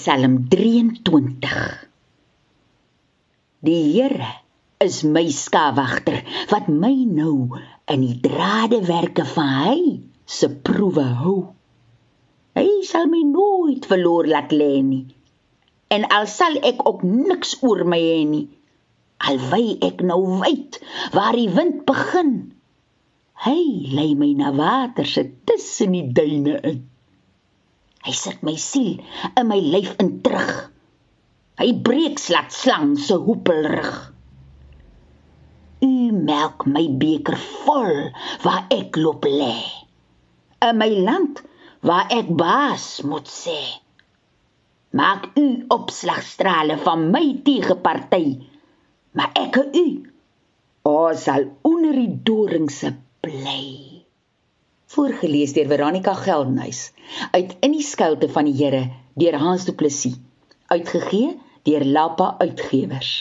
Psalm 23. Die Here is my skawagter wat my nou in die dradewerke van hy se proewe hou. Hy sal my nooit verloor laat lê nie. En al sal ek ook niks oor my hê nie. Al wy ek nou wyd waar die wind begin. Hy lei my na water se tussen die duine in. Hy sit my siel in my lyf in terug. Hy breek slat slang se hoepelrig. U melk my beker vol waar ek loop lê. In my land waar ek baas moet sê. Maak u opslagstrale van my tegeparty. Maar ek en u ons sal onder die doringse bly voorgeles deur Veronica Geldenhuys uit In die skuilte van die Here deur Hans Du Plessis uitgegee deur Lappa Uitgewers